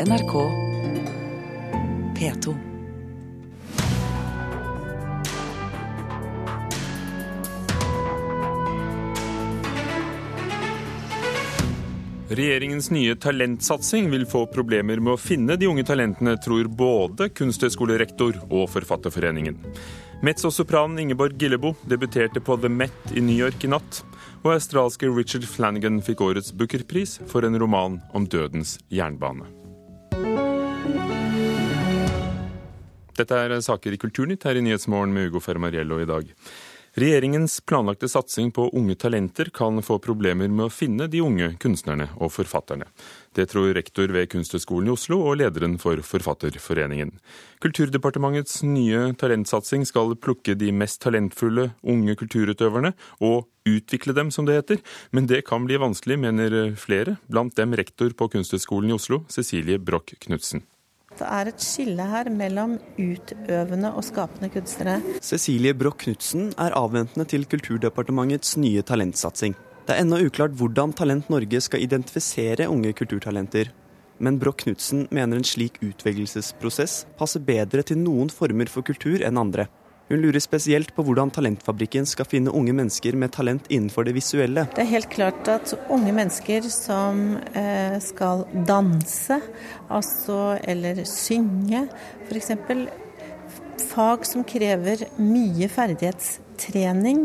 NRK P2. Regjeringens nye talentsatsing vil få problemer med å finne de unge talentene, tror både Kunsthøgskolerektor og Forfatterforeningen. Mezzosopranen Ingeborg Gillebo debuterte på The Met i New York i natt. Og australske Richard Flanagan fikk årets Booker-pris for en roman om dødens jernbane. Dette er saker i Kulturnytt her i Nyhetsmorgen med Ugo Fermariello i dag. Regjeringens planlagte satsing på unge talenter kan få problemer med å finne de unge kunstnerne og forfatterne. Det tror rektor ved Kunsthøgskolen i Oslo og lederen for Forfatterforeningen. Kulturdepartementets nye talentsatsing skal plukke de mest talentfulle unge kulturutøverne og utvikle dem, som det heter. Men det kan bli vanskelig, mener flere, blant dem rektor på Kunsthøgskolen i Oslo, Cecilie Broch Knutsen. Det er et skille her mellom utøvende og skapende kunstnere. Cecilie Broch Knutsen er avventende til Kulturdepartementets nye talentsatsing. Det er ennå uklart hvordan Talent Norge skal identifisere unge kulturtalenter. Men Broch Knutsen mener en slik utvelgelsesprosess passer bedre til noen former for kultur enn andre. Hun lurer spesielt på hvordan Talentfabrikken skal finne unge mennesker med talent innenfor det visuelle. Det er helt klart at unge mennesker som eh, skal danse, altså eller synge, f.eks. Fag som krever mye ferdighetstrening,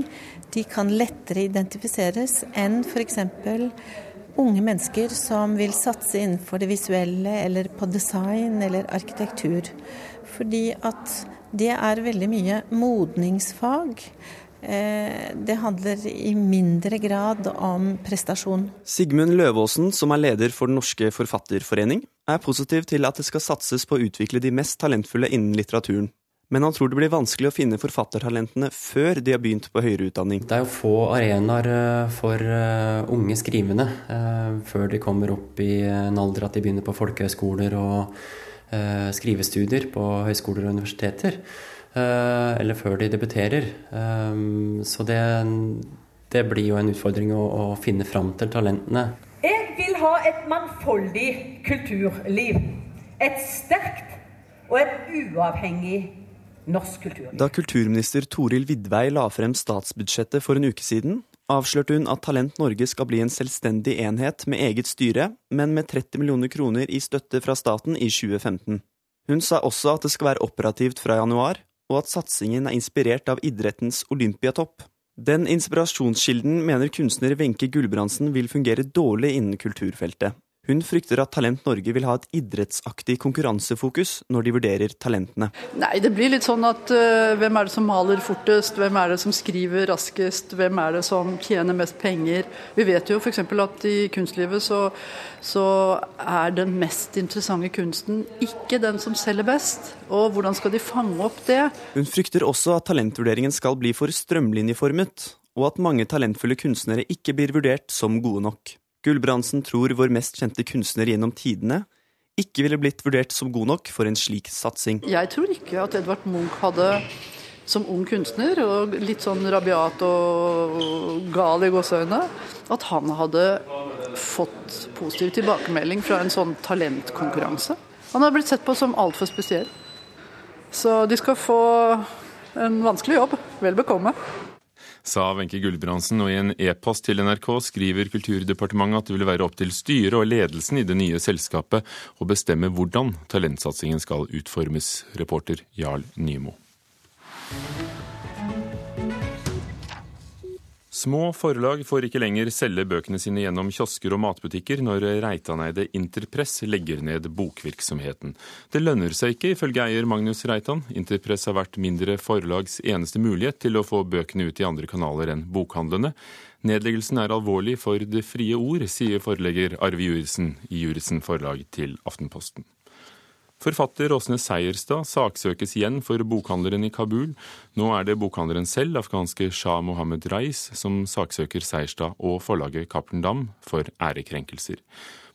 de kan lettere identifiseres enn f.eks. unge mennesker som vil satse innenfor det visuelle eller på design eller arkitektur. Fordi at det er veldig mye modningsfag. Eh, det handler i mindre grad om prestasjon. Sigmund Løvaasen, som er leder for Den norske forfatterforening, er positiv til at det skal satses på å utvikle de mest talentfulle innen litteraturen. Men han tror det blir vanskelig å finne forfattertalentene før de har begynt på høyere utdanning. Det er jo få arenaer eh, for eh, unge skrivende før de kommer opp i en alder at de begynner på folkehøyskoler og Eh, skrivestudier på høyskoler og universiteter. Eh, eller før de debuterer. Eh, så det, det blir jo en utfordring å, å finne fram til talentene. Jeg vil ha et mangfoldig kulturliv. Et sterkt og et uavhengig norsk kulturliv. Da kulturminister Toril Vidvei la frem statsbudsjettet for en uke siden, avslørte hun at Talent Norge skal bli en selvstendig enhet med eget styre, men med 30 millioner kroner i støtte fra staten i 2015. Hun sa også at det skal være operativt fra januar, og at satsingen er inspirert av idrettens olympiatopp. Den inspirasjonskilden mener kunstner Wenche Gulbrandsen vil fungere dårlig innen kulturfeltet. Hun frykter at Talent Norge vil ha et idrettsaktig konkurransefokus når de vurderer talentene. Nei, det blir litt sånn at uh, hvem er det som maler fortest, hvem er det som skriver raskest, hvem er det som tjener mest penger. Vi vet jo f.eks. at i kunstlivet så, så er den mest interessante kunsten ikke den som selger best. Og hvordan skal de fange opp det? Hun frykter også at talentvurderingen skal bli for strømlinjeformet, og at mange talentfulle kunstnere ikke blir vurdert som gode nok. Gulbrandsen tror vår mest kjente kunstner gjennom tidene ikke ville blitt vurdert som god nok for en slik satsing. Jeg tror ikke at Edvard Munch hadde, som ung kunstner, og litt sånn rabiat og gal i gåseøynene, at han hadde fått positiv tilbakemelding fra en sånn talentkonkurranse. Han har blitt sett på som altfor spesiell. Så de skal få en vanskelig jobb. Vel bekomme sa Wenche Gulbrandsen, og i en e-post til NRK skriver Kulturdepartementet at det vil være opp til styret og ledelsen i det nye selskapet å bestemme hvordan talentsatsingen skal utformes. Reporter Jarl Nymo. Små forlag får ikke lenger selge bøkene sine gjennom kiosker og matbutikker når Reitaneide Interpress legger ned bokvirksomheten. Det lønner seg ikke, ifølge eier Magnus Reitan. Interpress har vært mindre forlags eneste mulighet til å få bøkene ut i andre kanaler enn bokhandlene. Nedleggelsen er alvorlig for det frie ord, sier forlegger Arve Jurisen i Jurisen forlag til Aftenposten. Forfatter Åsne Seierstad saksøkes igjen for bokhandleren i Kabul. Nå er det bokhandleren selv, afghanske Shah Mohammed Rais, som saksøker Seierstad og forlaget Cappelen Dam for ærekrenkelser.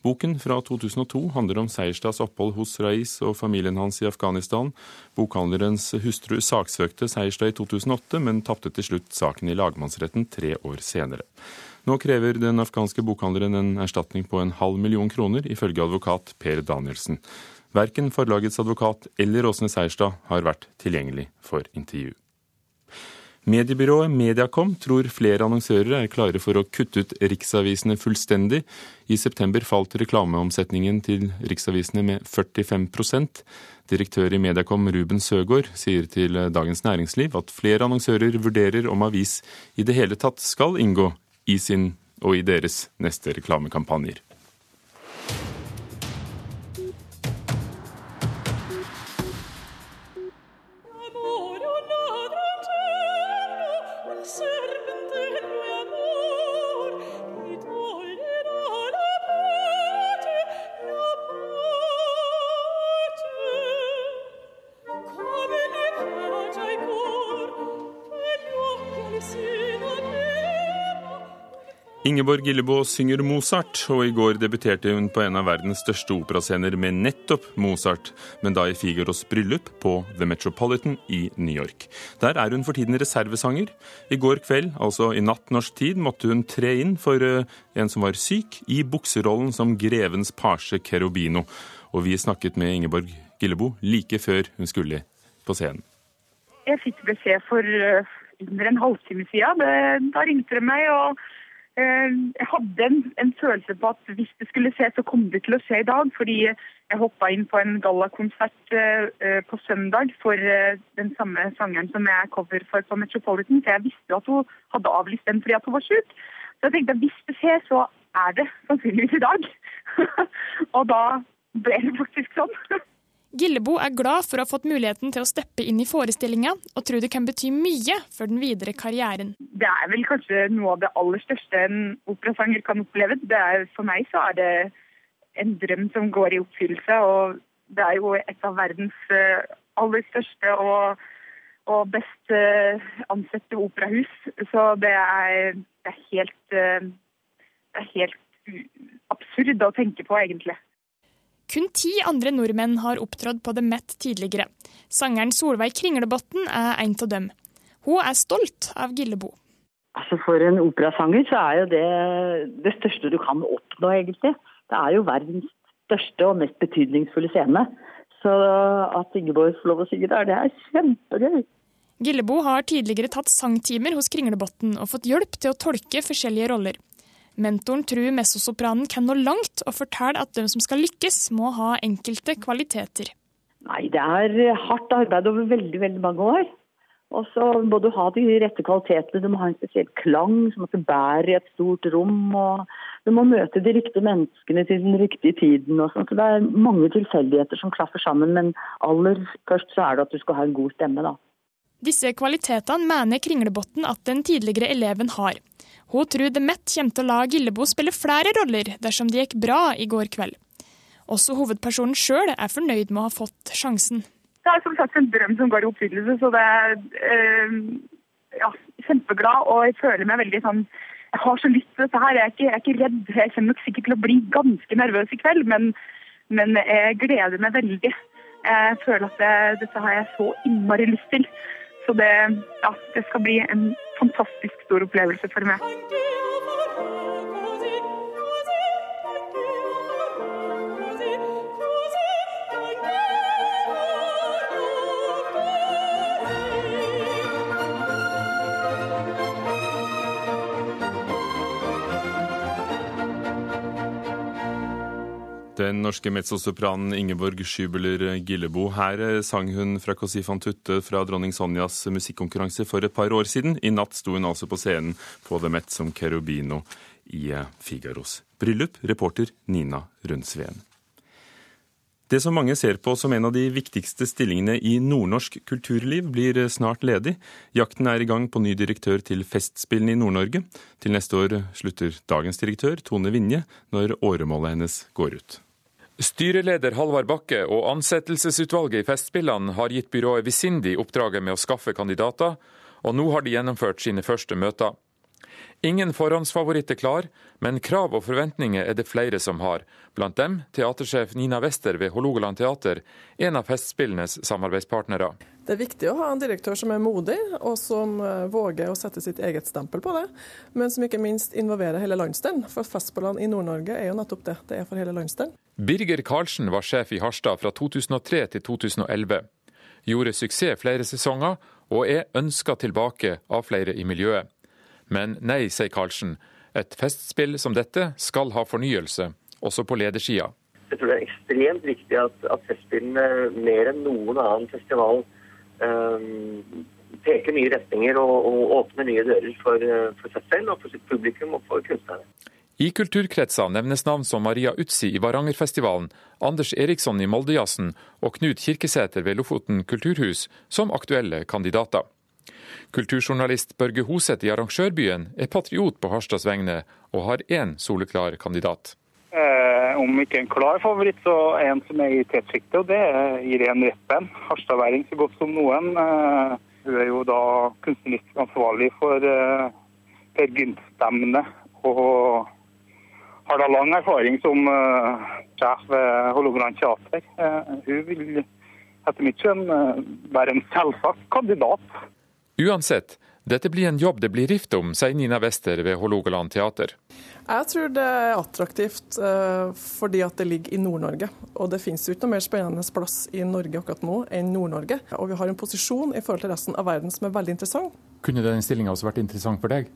Boken fra 2002 handler om Seierstads opphold hos Rais og familien hans i Afghanistan. Bokhandlerens hustru saksøkte Seierstad i 2008, men tapte til slutt saken i lagmannsretten tre år senere. Nå krever den afghanske bokhandleren en erstatning på en halv million kroner, ifølge advokat Per Danielsen. Verken forlagets advokat eller Åsne Seierstad har vært tilgjengelig for intervju. Mediebyrået Mediacom tror flere annonsører er klare for å kutte ut riksavisene fullstendig. I september falt reklameomsetningen til riksavisene med 45% Direktør i Mediacom Ruben Søgaard sier til Dagens Næringsliv at flere annonsører vurderer om avis i det hele tatt skal inngå i sin og i deres neste reklamekampanjer. Ingeborg Gillebo synger Mozart, og i går debuterte hun på en av verdens største operascener med nettopp Mozart, men da i Figaros bryllup på The Metropolitan i New York. Der er hun for tiden reservesanger. I går kveld, altså i natt norsk tid, måtte hun tre inn for uh, en som var syk, i bukserollen som grevens page Cherubino. Og vi snakket med Ingeborg Gillebo like før hun skulle på scenen. Jeg fikk beskjed for uh, under en halvtime siden. Da ringte de meg. og Eh, jeg hadde en, en, følelse på at hvis det skulle skje, så kom det til å skje i dag. Fordi jeg hoppa inn på en gallakonsert uh, på søndag for uh, den samme sangeren som jeg er cover for på Metropolitan. Så jeg visste at hun hadde avlyst den fordi at hun var sjuk. Så jeg tenkte at hvis det skjer, så er det sannsynligvis i dag. og da ble det faktisk sånn. Gillebo er glad for å ha fått muligheten til å steppe inn i forestillinga, og tror det kan bety mye for den videre karrieren. Det er vel kanskje noe av det aller største en operasanger kan oppleve. Er, for meg så er det en drøm som går i oppfyllelse, og det er jo et av verdens eh, aller største og, og best eh, ansette operahus. Så det er, det er helt, eh, det er helt absurd å tenke på, egentlig. Kun ti andre nordmenn har opptrådt på The Met tidligere. Sangeren Solveig Kringlebotn er en av dem. Hun er stolt av Gillebo. Altså For en operasanger så er jo det det største du kan oppnå, egentlig. Det er jo verdens største og mest betydningsfulle scene. Så at Ingeborg får lov å synge der, det er kjempegøy. Gillebo har tidligere tatt sangtimer hos Kringlebotn og fått hjelp til å tolke forskjellige roller. Mentoren tror messosopranen kan nå langt, og forteller at de som skal lykkes, må ha enkelte kvaliteter. Nei, det er hardt arbeid over veldig, veldig mange år. Og så må du ha de rette kvalitetene. Du må ha en spesiell klang som at du bærer i et stort rom. og Du må møte de riktige menneskene til den riktige tiden. og. Så Det er mange tilfeldigheter som klaffer sammen, men aller først så er det at du skal ha en god stemme. da. Disse kvalitetene mener Kringlebotn at den tidligere eleven har. Hun tror The Met kommer til å la Gillebo spille flere roller dersom det gikk bra i går kveld. Også hovedpersonen sjøl er fornøyd med å ha fått sjansen. Det er som sagt en drøm som går i oppfyllelse, så det er øh, ja, kjempeglad. Og jeg føler meg veldig sånn Jeg har så lyst til dette her. Jeg er ikke, jeg er ikke redd. Jeg kommer nok sikkert til å bli ganske nervøs i kveld, men, men jeg gleder meg veldig. Jeg føler at det, dette har jeg så innmari lyst til. Så det, ja, det skal bli en fantastisk stor opplevelse for meg. Den norske mezzosopranen Ingeborg Skybeler Gillebo. Her eh, sang hun fra Cosi van tutte fra dronning Sonjas musikkonkurranse for et par år siden. I natt sto hun altså på scenen på The Met som Cherubino i eh, Figaros bryllup. Reporter Nina Rundsveen. Det som mange ser på som en av de viktigste stillingene i nordnorsk kulturliv, blir eh, snart ledig. Jakten er i gang på ny direktør til Festspillene i Nord-Norge. Til neste år slutter dagens direktør, Tone Vinje, når åremålet hennes går ut. Styreleder Halvard Bakke og ansettelsesutvalget i Festspillene har gitt byrået Visindi oppdraget med å skaffe kandidater, og nå har de gjennomført sine første møter. Ingen forhåndsfavoritt er klar, men krav og forventninger er det flere som har. Blant dem teatersjef Nina Wester ved Hålogaland teater, en av Festspillenes samarbeidspartnere. Det er viktig å ha en direktør som er modig, og som eh, våger å sette sitt eget stempel på det. Men som ikke minst involverer hele landsdelen. For Festspillene i Nord-Norge er jo nettopp det. Det er for hele landsdelen. Birger Karlsen var sjef i Harstad fra 2003 til 2011. Gjorde suksess flere sesonger, og er ønska tilbake av flere i miljøet. Men nei, sier Karlsen. Et festspill som dette skal ha fornyelse, også på ledersida. Jeg tror det er ekstremt viktig at, at Festspillene mer enn noen annen festival um, peker nye retninger og, og, åpner nye dører for, for seg selv og for sitt publikum og for kunstnerne. I kulturkretser nevnes navn som Maria Utsi i Varangerfestivalen, Anders Eriksson i Moldejazzen og Knut Kirkesæter ved Lofoten kulturhus som aktuelle kandidater. Kulturjournalist Børge Hoseth i arrangørbyen er patriot på Harstads vegne, og har én soleklar kandidat. Eh, om ikke en klar favoritt, så en som er i tetsjiktet, og det er Irén Reppen. Harstadværing så godt som noen. Eh, hun er jo da kunstnerisk ansvarlig for eh, Per Gynt-stemmene, og har da lang erfaring som eh, sjef ved Hålogaland teater. Uh, hun vil etter mitt skjønn uh, være en selvsagt kandidat. Uansett, dette blir en jobb det blir rift om, sier Nina Wester ved Hålogaland teater. Jeg tror det er attraktivt uh, fordi at det ligger i Nord-Norge. Og det finnes jo ikke noe mer spennende plass i Norge akkurat nå enn Nord-Norge. Og vi har en posisjon i forhold til resten av verden som er veldig interessant. Kunne den stillinga også vært interessant for deg?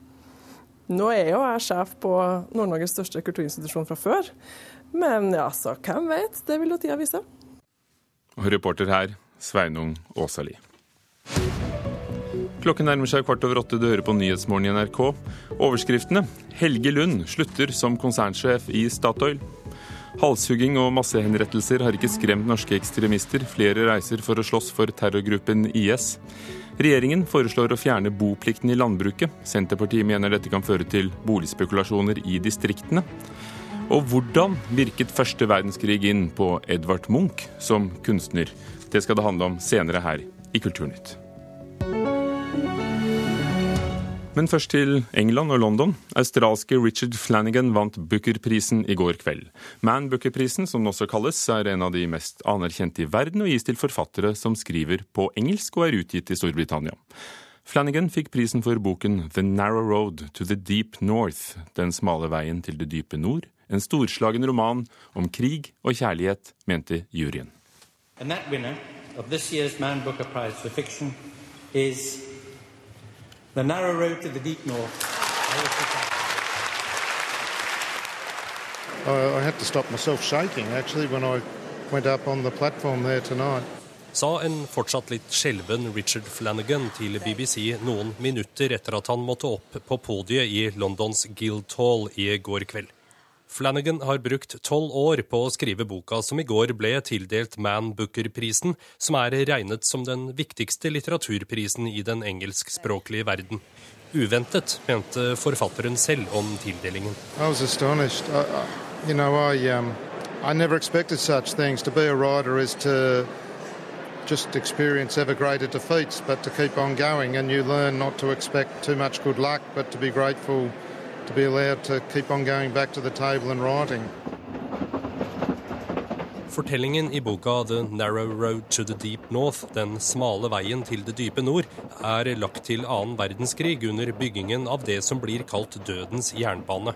Nå er jo jeg sjef på Nord-Norges største kulturinstitusjon fra før. Men ja, så hvem vet? Det vil jo tida vise. Og reporter her, Sveinung Åsali. Klokken nærmer seg kvart over åtte. Du hører på Nyhetsmorgen i NRK. Overskriftene. Helge Lund slutter som konsernsjef i Statoil. Halshugging og massehenrettelser har ikke skremt norske ekstremister. Flere reiser for å slåss for terrorgruppen IS. Regjeringen foreslår å fjerne boplikten i landbruket. Senterpartiet mener dette kan føre til boligspekulasjoner i distriktene. Og hvordan virket første verdenskrig inn på Edvard Munch som kunstner? Det skal det handle om senere her i Kulturnytt. Men først til England og London. Australske Richard Flanagan vant Booker-prisen i går kveld. Man Booker-prisen, som den også kalles, er en av de mest anerkjente i verden og gis til forfattere som skriver på engelsk og er utgitt i Storbritannia. Flanagan fikk prisen for boken The Narrow Road to the Deep North, Den smale veien til det dype nord. En storslagen roman om krig og kjærlighet, mente juryen. And that winner of this Man Booker Prize for fiction is The narrow road to the deep north. I had to stop myself shaking actually when I went up on the platform there tonight. Sa en fortsatt litt skjelven Richard Flanagan til BBC noen minutter etter at han måtte opp på podiet i Londons Guildhall i går kveld. Flanagan har brukt tolv år på å skrive boka som i går ble tildelt Man Booker-prisen, som er regnet som den viktigste litteraturprisen i den engelskspråklige verden. Uventet, mente forfatteren selv om tildelingen. I. I, you know, I, um, I never expected such things. To be a writer is to just experience ever greater defeats, but to keep on going, and you learn not to expect too much good luck, but to be grateful to be allowed to keep on going back to the table and writing. Fortellingen i boka 'The Narrow Road to the Deep North', Den smale veien til det dype nord, er lagt til annen verdenskrig under byggingen av det som blir kalt dødens jernbane.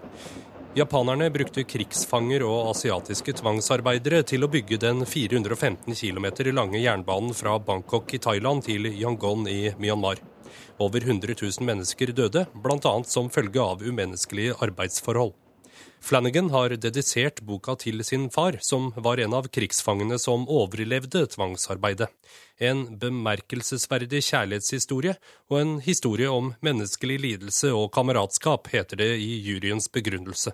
Japanerne brukte krigsfanger og asiatiske tvangsarbeidere til å bygge den 415 km lange jernbanen fra Bangkok i Thailand til Yangon i Myanmar. Over 100 000 mennesker døde, bl.a. som følge av umenneskelige arbeidsforhold. Flanagan har dedisert boka til sin far, som var en av krigsfangene som overlevde tvangsarbeidet. En bemerkelsesverdig kjærlighetshistorie og en historie om menneskelig lidelse og kameratskap, heter det i juryens begrunnelse.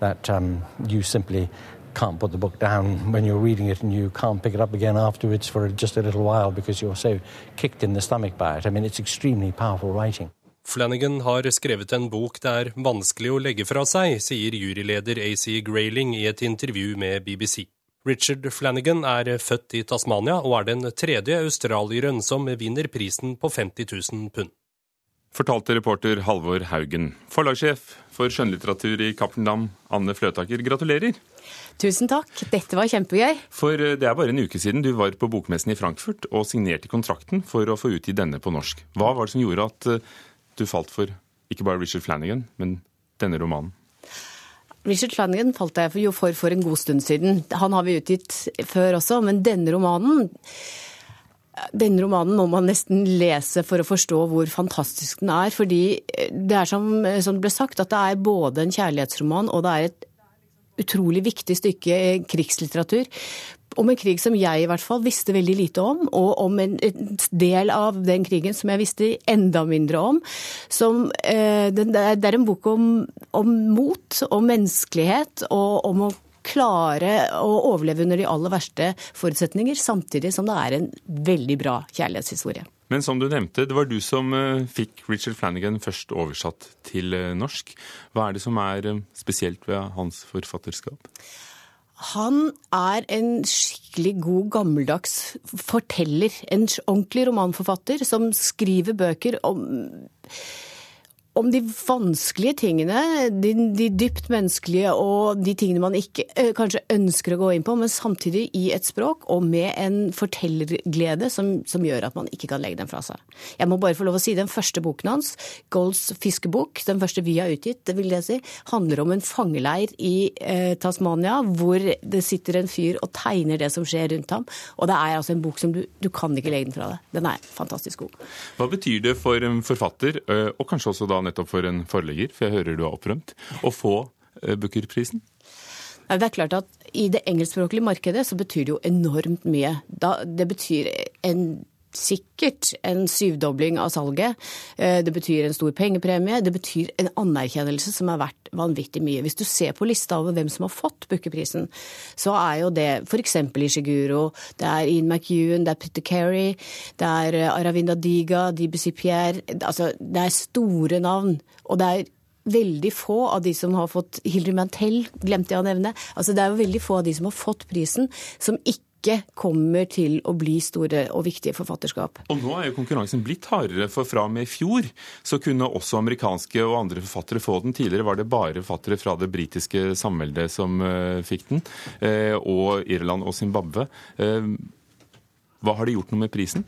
That um, you simply can't put the book down when you're reading it and you can't pick it up again afterwards for just a little while because you're so kicked in the stomach by it. I mean, it's extremely powerful writing. Flanagan har skrevet en bok det er vanskelig å legge fra seg, sier juryleder AC Grayling i et intervju med BBC. Richard Flanagan er født i Tasmania og er den tredje australieren som vinner prisen på 50 000 pund. Fortalte reporter Halvor Haugen. Forlagssjef for skjønnlitteratur i Cappelen Dam, Anne Fløtaker, gratulerer. Tusen takk, dette var kjempegøy. For eh, det er bare en uke siden du var på bokmessen i Frankfurt og signerte kontrakten for å få utgi denne på norsk. Hva var det som gjorde at eh, du falt for ikke bare Richard Flanagan, men denne romanen? Richard Flanagan falt jeg jo for for en god stund siden. Han har vi utgitt før også, men denne romanen denne romanen må man nesten lese for å forstå hvor fantastisk den er. Fordi det er som, som det ble sagt, at det er både en kjærlighetsroman og det er et utrolig viktig stykke krigslitteratur om en krig som jeg i hvert fall visste veldig lite om, og om en, del av den krigen som jeg visste enda mindre om. Som, eh, det, er en bok om, om mot om menneskelighet, og om å klare å overleve under de aller verste forutsetninger, samtidig som det er en veldig bra kjærlighetshistorie. Men som du nevnte, det var du som eh, fikk Richard Flanagan først oversatt til eh, norsk. Hva er det som er eh, spesielt ved hans forfatterskap? Han er en skikkelig god, gammeldags forteller. En ordentlig romanforfatter som skriver bøker om om de vanskelige tingene, de, de, dypt menneskelige og de tingene man ikke ø, kanskje ønsker å gå inn på, men samtidig i et språk og med en fortellerglede som, som, gjør at man ikke kan legge den fra seg. Jeg må bare få lov å si den første boken hans, Golds fiskebok, den første vi har utgitt, det vil jeg si, handler om en fangeleir i eh, Tasmania hvor det sitter en fyr og tegner det som skjer rundt ham. Og det er altså en bok som du, du kan ikke legge den fra deg. Den er fantastisk god. Hva betyr det for en forfatter, og kanskje også da nettopp for en forlegger, for jeg hører du har opprømt, å få eh, Booker-prisen? Det er klart at I det engelskspråklige markedet så betyr det jo enormt mye. Da, det betyr en sikkert en syvdobling av salget. Eh, det betyr en stor pengepremie. Det betyr en anerkjennelse som er verdt vanvittig mye. Hvis du ser på lista over hvem som har fått Booker-prisen, så er jo det f.eks. Ishiguro, det er Ian McEwan, det er Peter Kerry, det er eh, Aravinda Diga, DBC Pierre Altså, det er store navn. Og det er veldig få av de som har fått Hilary Mantel, glemte jeg å nevne. Altså, det er jo veldig få av de som har fått prisen, som ikke ikke kommer til å bli store og viktige forfatterskap. Og nå er jo konkurransen blitt hardere, for fra og med i fjor så kunne også amerikanske og andre forfattere få den. Tidligere var det bare forfattere fra det britiske samveldet som uh, fikk den, uh, og Irland og Zimbabwe. Uh, hva har de gjort noe med prisen?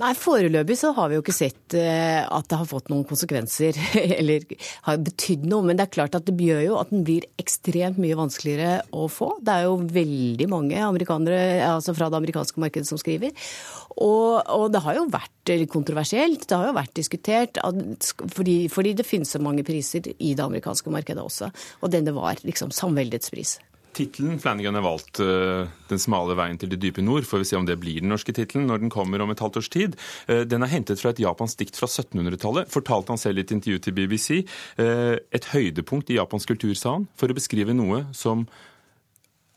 Nei, Foreløpig så har vi jo ikke sett eh, at det har fått noen konsekvenser, eller har betydd noe. Men det er klart at det gjør jo at den blir ekstremt mye vanskeligere å få. Det er jo veldig mange amerikanere altså fra det amerikanske markedet som skriver. Og, og det har jo vært kontroversielt, det har jo vært diskutert, fordi, fordi det finnes så mange priser i det amerikanske markedet også. Og denne var liksom samveldets pris. Tittelen Flanagan har valgt, uh, 'Den smale veien til det dype nord', får vi se om det blir den norske tittelen når den kommer om et halvt års tid. Uh, den er hentet fra et japansk dikt fra 1700-tallet, fortalte han selv i et intervju til BBC. Uh, et høydepunkt i japansk kultur, sa han, for å beskrive noe som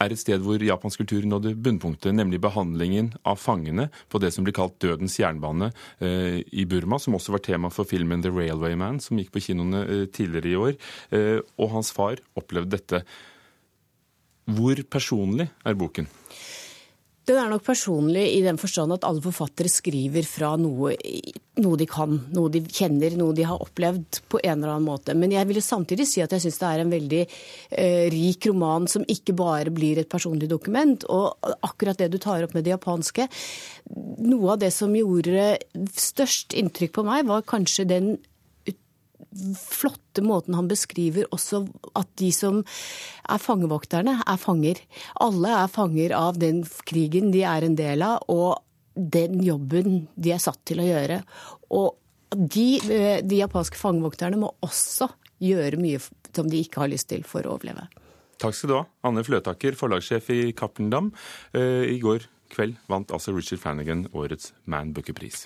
er et sted hvor japansk kultur nådde bunnpunktet, nemlig behandlingen av fangene på det som blir kalt dødens jernbane eh, i Burma, som også var tema for filmen The Railway Man, som gikk på kinoene eh, tidligere i år. Eh, og hans far opplevde dette. Hvor personlig er boken? Den er nok personlig i den forstand at alle forfattere skriver fra noe, noe, de kan, noe de kjenner, noe de har opplevd på en eller annen måte. Men jeg vil jo samtidig si at jeg syns det er en veldig eh, rik roman som ikke bare blir et personlig dokument. Og akkurat det du tar opp med det japanske Noe av det som gjorde størst inntrykk på meg, var kanskje den flotte måten han beskriver også at de som er fangevokterne, er fanger. Alle er fanger av den krigen de er en del av, og den jobben de er satt til å gjøre. Og de, de japanske fangevokterne må også gjøre mye som de ikke har lyst til for å overleve. Takk skal du ha, Anne Fløtaker, forlagssjef i Cappelen. Eh, I går kveld vant altså Richard Flanagan årets Man Booker-pris.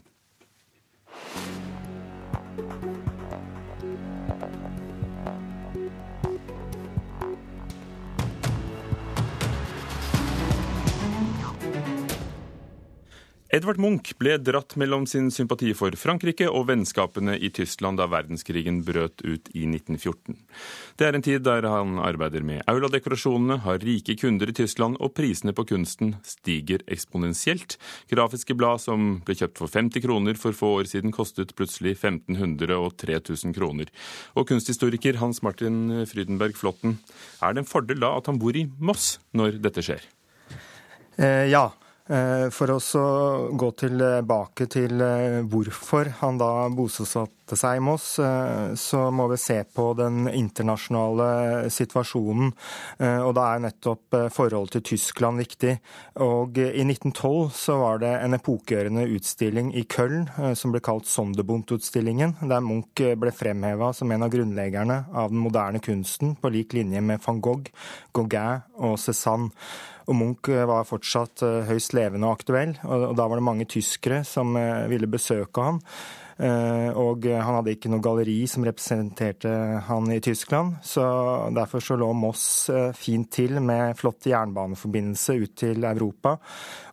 Edvard Munch ble dratt mellom sin sympati for Frankrike og vennskapene i Tyskland da verdenskrigen brøt ut i 1914. Det er en tid der han arbeider med auladekorasjonene, har rike kunder i Tyskland, og prisene på kunsten stiger eksponentielt. Grafiske blad som ble kjøpt for 50 kroner for få år siden, kostet plutselig 1500 og 3000 kroner. Og kunsthistoriker Hans Martin Frydenberg Flåtten, er det en fordel da at han bor i Moss når dette skjer? Eh, ja. Eh, for å gå tilbake til eh, hvorfor han da bosatte seg i Moss, eh, så må vi se på den internasjonale situasjonen. Og da er nettopp forholdet til Tyskland viktig. Og i 1912 så var det en epokegjørende utstilling i Köln som ble kalt Sonderbundt-utstillingen, der Munch ble fremheva som en av grunnleggerne av den moderne kunsten, på lik linje med van Gogh, Gauguin og Cézanne. Og Munch eh, var fortsatt eh, høyst levende og aktuell, og da var det mange tyskere som eh, ville besøke han. Og han hadde ikke noe galleri som representerte han i Tyskland, så derfor så lå Moss fint til med flott jernbaneforbindelse ut til Europa.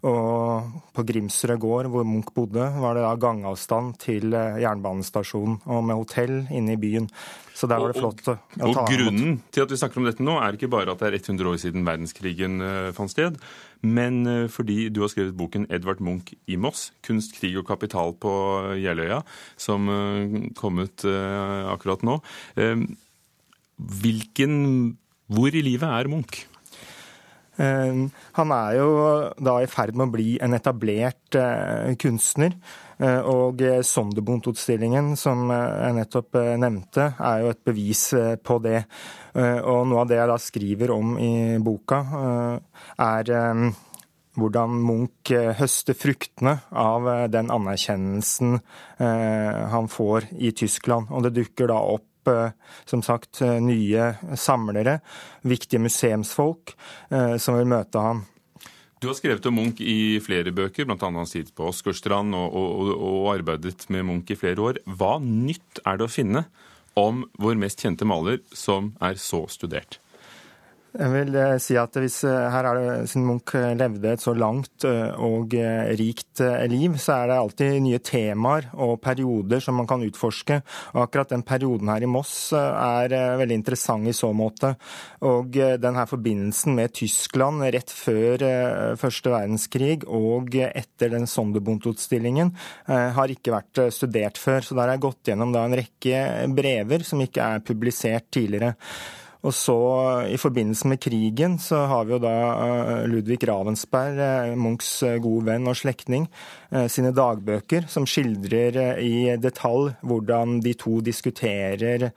Og på Grimsrud gård, hvor Munch bodde, var det da gangavstand til jernbanestasjonen, og med hotell inne i byen. Så der var det flott å, ta og, grunnen til at vi snakker om dette nå, er ikke bare at det er 100 år siden verdenskrigen uh, fant sted, men uh, fordi du har skrevet boken 'Edvard Munch i Moss', 'Kunst, krig og kapital på Jeløya', som kom ut akkurat nå. hvilken Hvor i livet er Munch? Han er jo da i ferd med å bli en etablert kunstner. Eh, og eh, Sonderbund-utstillingen, som eh, jeg nettopp nevnte, er jo et bevis på det. Og noe av det jeg da skriver om i boka, er hvordan Munch høster fruktene av den anerkjennelsen han får i Tyskland. Og det dukker da opp som sagt, nye samlere, viktige museumsfolk, som vil møte ham. Du har skrevet om Munch i flere bøker, bl.a. hans tid på Åsgårdstrand, og, og, og, arbeidet med Munch i flere år. Hva nytt er det å finne om vår mest kjente maler som er så studert? Jeg vil eh, si at hvis eh, her er det, Siden Munch eh, levde et så langt og rikt liv, så er det alltid nye temaer og perioder som man kan utforske. Og akkurat den perioden her i Moss er veldig interessant i så måte. Og den her forbindelsen med Tyskland rett før første verdenskrig og etter den Sonderbundt-utstillingen har ikke vært studert før. Så der har jeg gått gjennom en rekke brever som ikke er publisert tidligere. Og så I forbindelse med krigen så har vi jo da eh, Ludvig Ravensberg, eh, Munchs eh, gode venn og slektning, sine dagbøker som skildrer i detalj hvordan de to diskuterer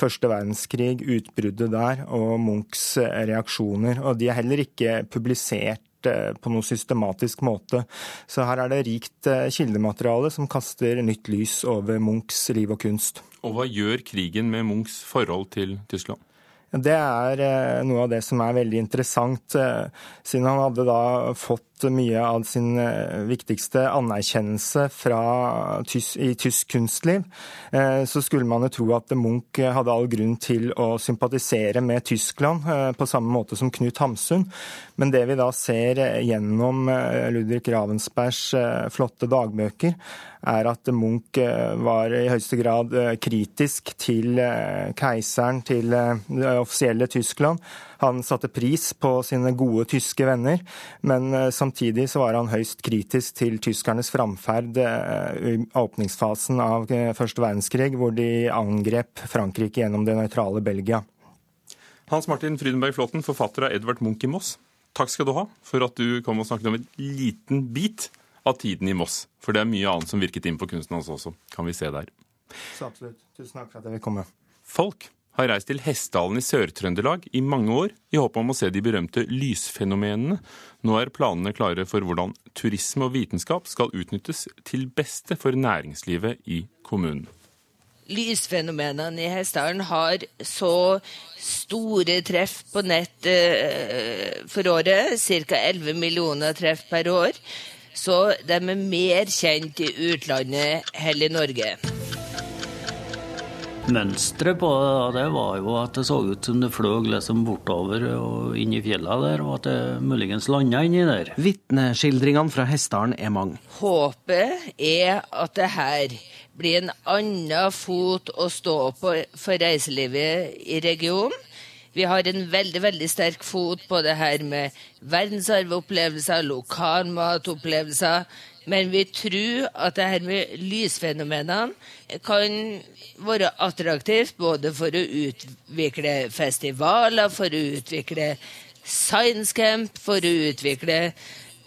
første verdenskrig, utbruddet der og Munchs reaksjoner. Og de er heller ikke publisert på noe systematisk måte. Så her er det rikt kildemateriale som kaster nytt lys over Munchs liv og kunst. Og hva gjør krigen med Munchs forhold til Tyskland? Det er eh, noe av det som er veldig interessant, eh, siden han hadde da fått mye av sin eh, viktigste anerkjennelse fra, i tysk kunstliv, så skulle man jo tro at Munch hadde all grunn til å sympatisere med Tyskland, på samme måte som Knut Hamsun. Men det vi da ser gjennom Ludvig Ravensbergs flotte dagbøker, er at Munch eh, var i høyeste grad eh, kritisk til eh, keiseren, til det offisielle Tyskland. Han satte pris på sine gode tyske venner, men samtidig så var han høyst kritisk til tyskernes framferd i åpningsfasen av første verdenskrig, hvor de angrep Frankrike gjennom det nøytrale Belgia. Hans Martin Frydenberg Flåten, forfatter av Edvard Munch i Moss. Takk skal du ha for at du kom og snakket om en liten bit av tiden i Moss. For det er mye annet som virket inn på kunsten hans også, kan vi se der. Så absolutt. Tusen takk for at jeg vil komme. Folk har reist til Hessdalen i Sør-Trøndelag i mange år i håp om å se de berømte lysfenomenene. Nå er planene klare for hvordan turisme og vitenskap skal utnyttes til beste for næringslivet i kommunen. Lysfenomenene i Hessdalen har så store treff på nett eh, for året, ca. 11 millioner treff per år så de er mer kjent i utlandet enn i Norge. Mønsteret på det, var jo at det så ut som det fløy liksom bortover og inn i fjellene der, og at det muligens landa inni der. Vitneskildringene fra Hessdalen er mange. Håpet er at det her blir en annen fot å stå på for reiselivet i regionen. Vi har en veldig veldig sterk fot på det her med verdensarvopplevelser, lokalmatopplevelser. Men vi tror at det her med lysfenomenene kan være attraktivt både for å utvikle festivaler, for å utvikle science camp, for å utvikle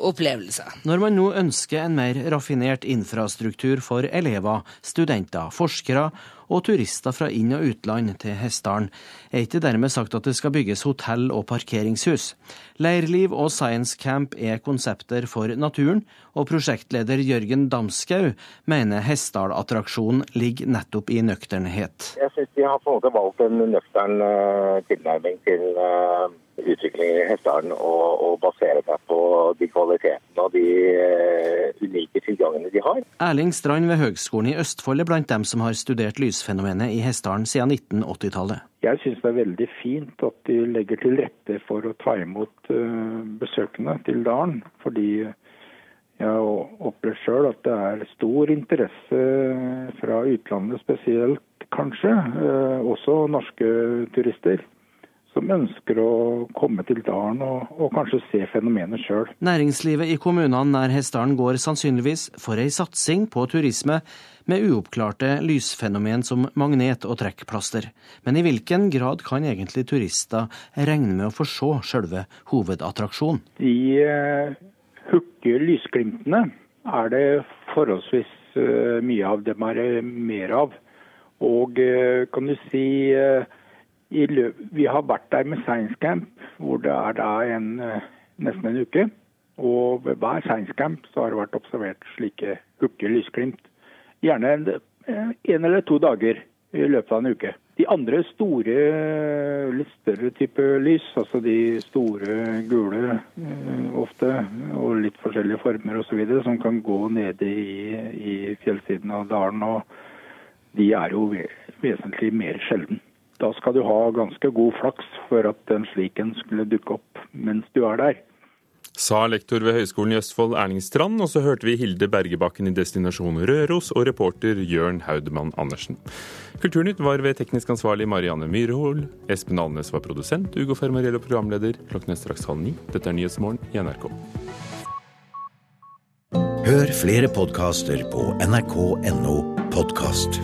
opplevelser. Når man nå ønsker en mer raffinert infrastruktur for elever, studenter, forskere og turister fra inn- og utland til Hessdalen, er ikke dermed sagt at det skal bygges hotell og parkeringshus. Leirliv og science camp er konsepter for naturen, og prosjektleder Jørgen Damskau mener Hessdal-attraksjonen ligger nettopp i nøkternhet. Jeg syns de har på en måte valgt en nøktern uh, tilnærming til uh, utviklingen i Hessdalen, og, og basere seg på de kvalitetene og de uh, unike tilgangene de har. Erling Strand ved Høgskolen i Østfold er blant dem som har studert lysfenomenet i Hessdalen siden 1980-tallet. Jeg syns det er veldig fint at de legger til rette for å ta imot besøkende til dalen. Fordi jeg opplever sjøl at det er stor interesse fra utlandet spesielt, kanskje. Også norske turister som ønsker å komme til dalen og, og kanskje se fenomenet sjøl. Næringslivet i kommunene nær Hessdalen går sannsynligvis for ei satsing på turisme med uoppklarte lysfenomen som magnet- og trekkplaster. Men i hvilken grad kan egentlig turister regne med å få se sjølve hovedattraksjonen? De uh, hurtige lysglimtene er det forholdsvis uh, mye av dem er mer av. Og uh, kan du si vi har vært der med Science Camp, hvor det er da en, nesten en uke. Og ved hver Science Camp så har det vært observert slike hurtige lysglimt. Gjerne en, en, eller to dager i løpet av en uke. De andre store, litt større type lys, altså de store gule ofte, og litt forskjellige former osv., som kan gå nede i, i fjellsiden av dalen, og de er jo vesentlig mer sjelden. Da skal du ha ganske god flaks for at en slik en skulle dukke opp mens du er der. Sa lektor ved Høgskolen i Østfold Erling Strand, og så hørte vi Hilde Bergebakken i destinasjon Røros og reporter Jørn Haudemann Andersen. Kulturnytt var ved teknisk ansvarlig Marianne Myrhol. Espen Alnes var produsent, Ugo Fermarello programleder. Klokken er straks halv ni. Dette er Nyhetsmorgen i NRK. Hør flere podkaster på nrk.no podkast.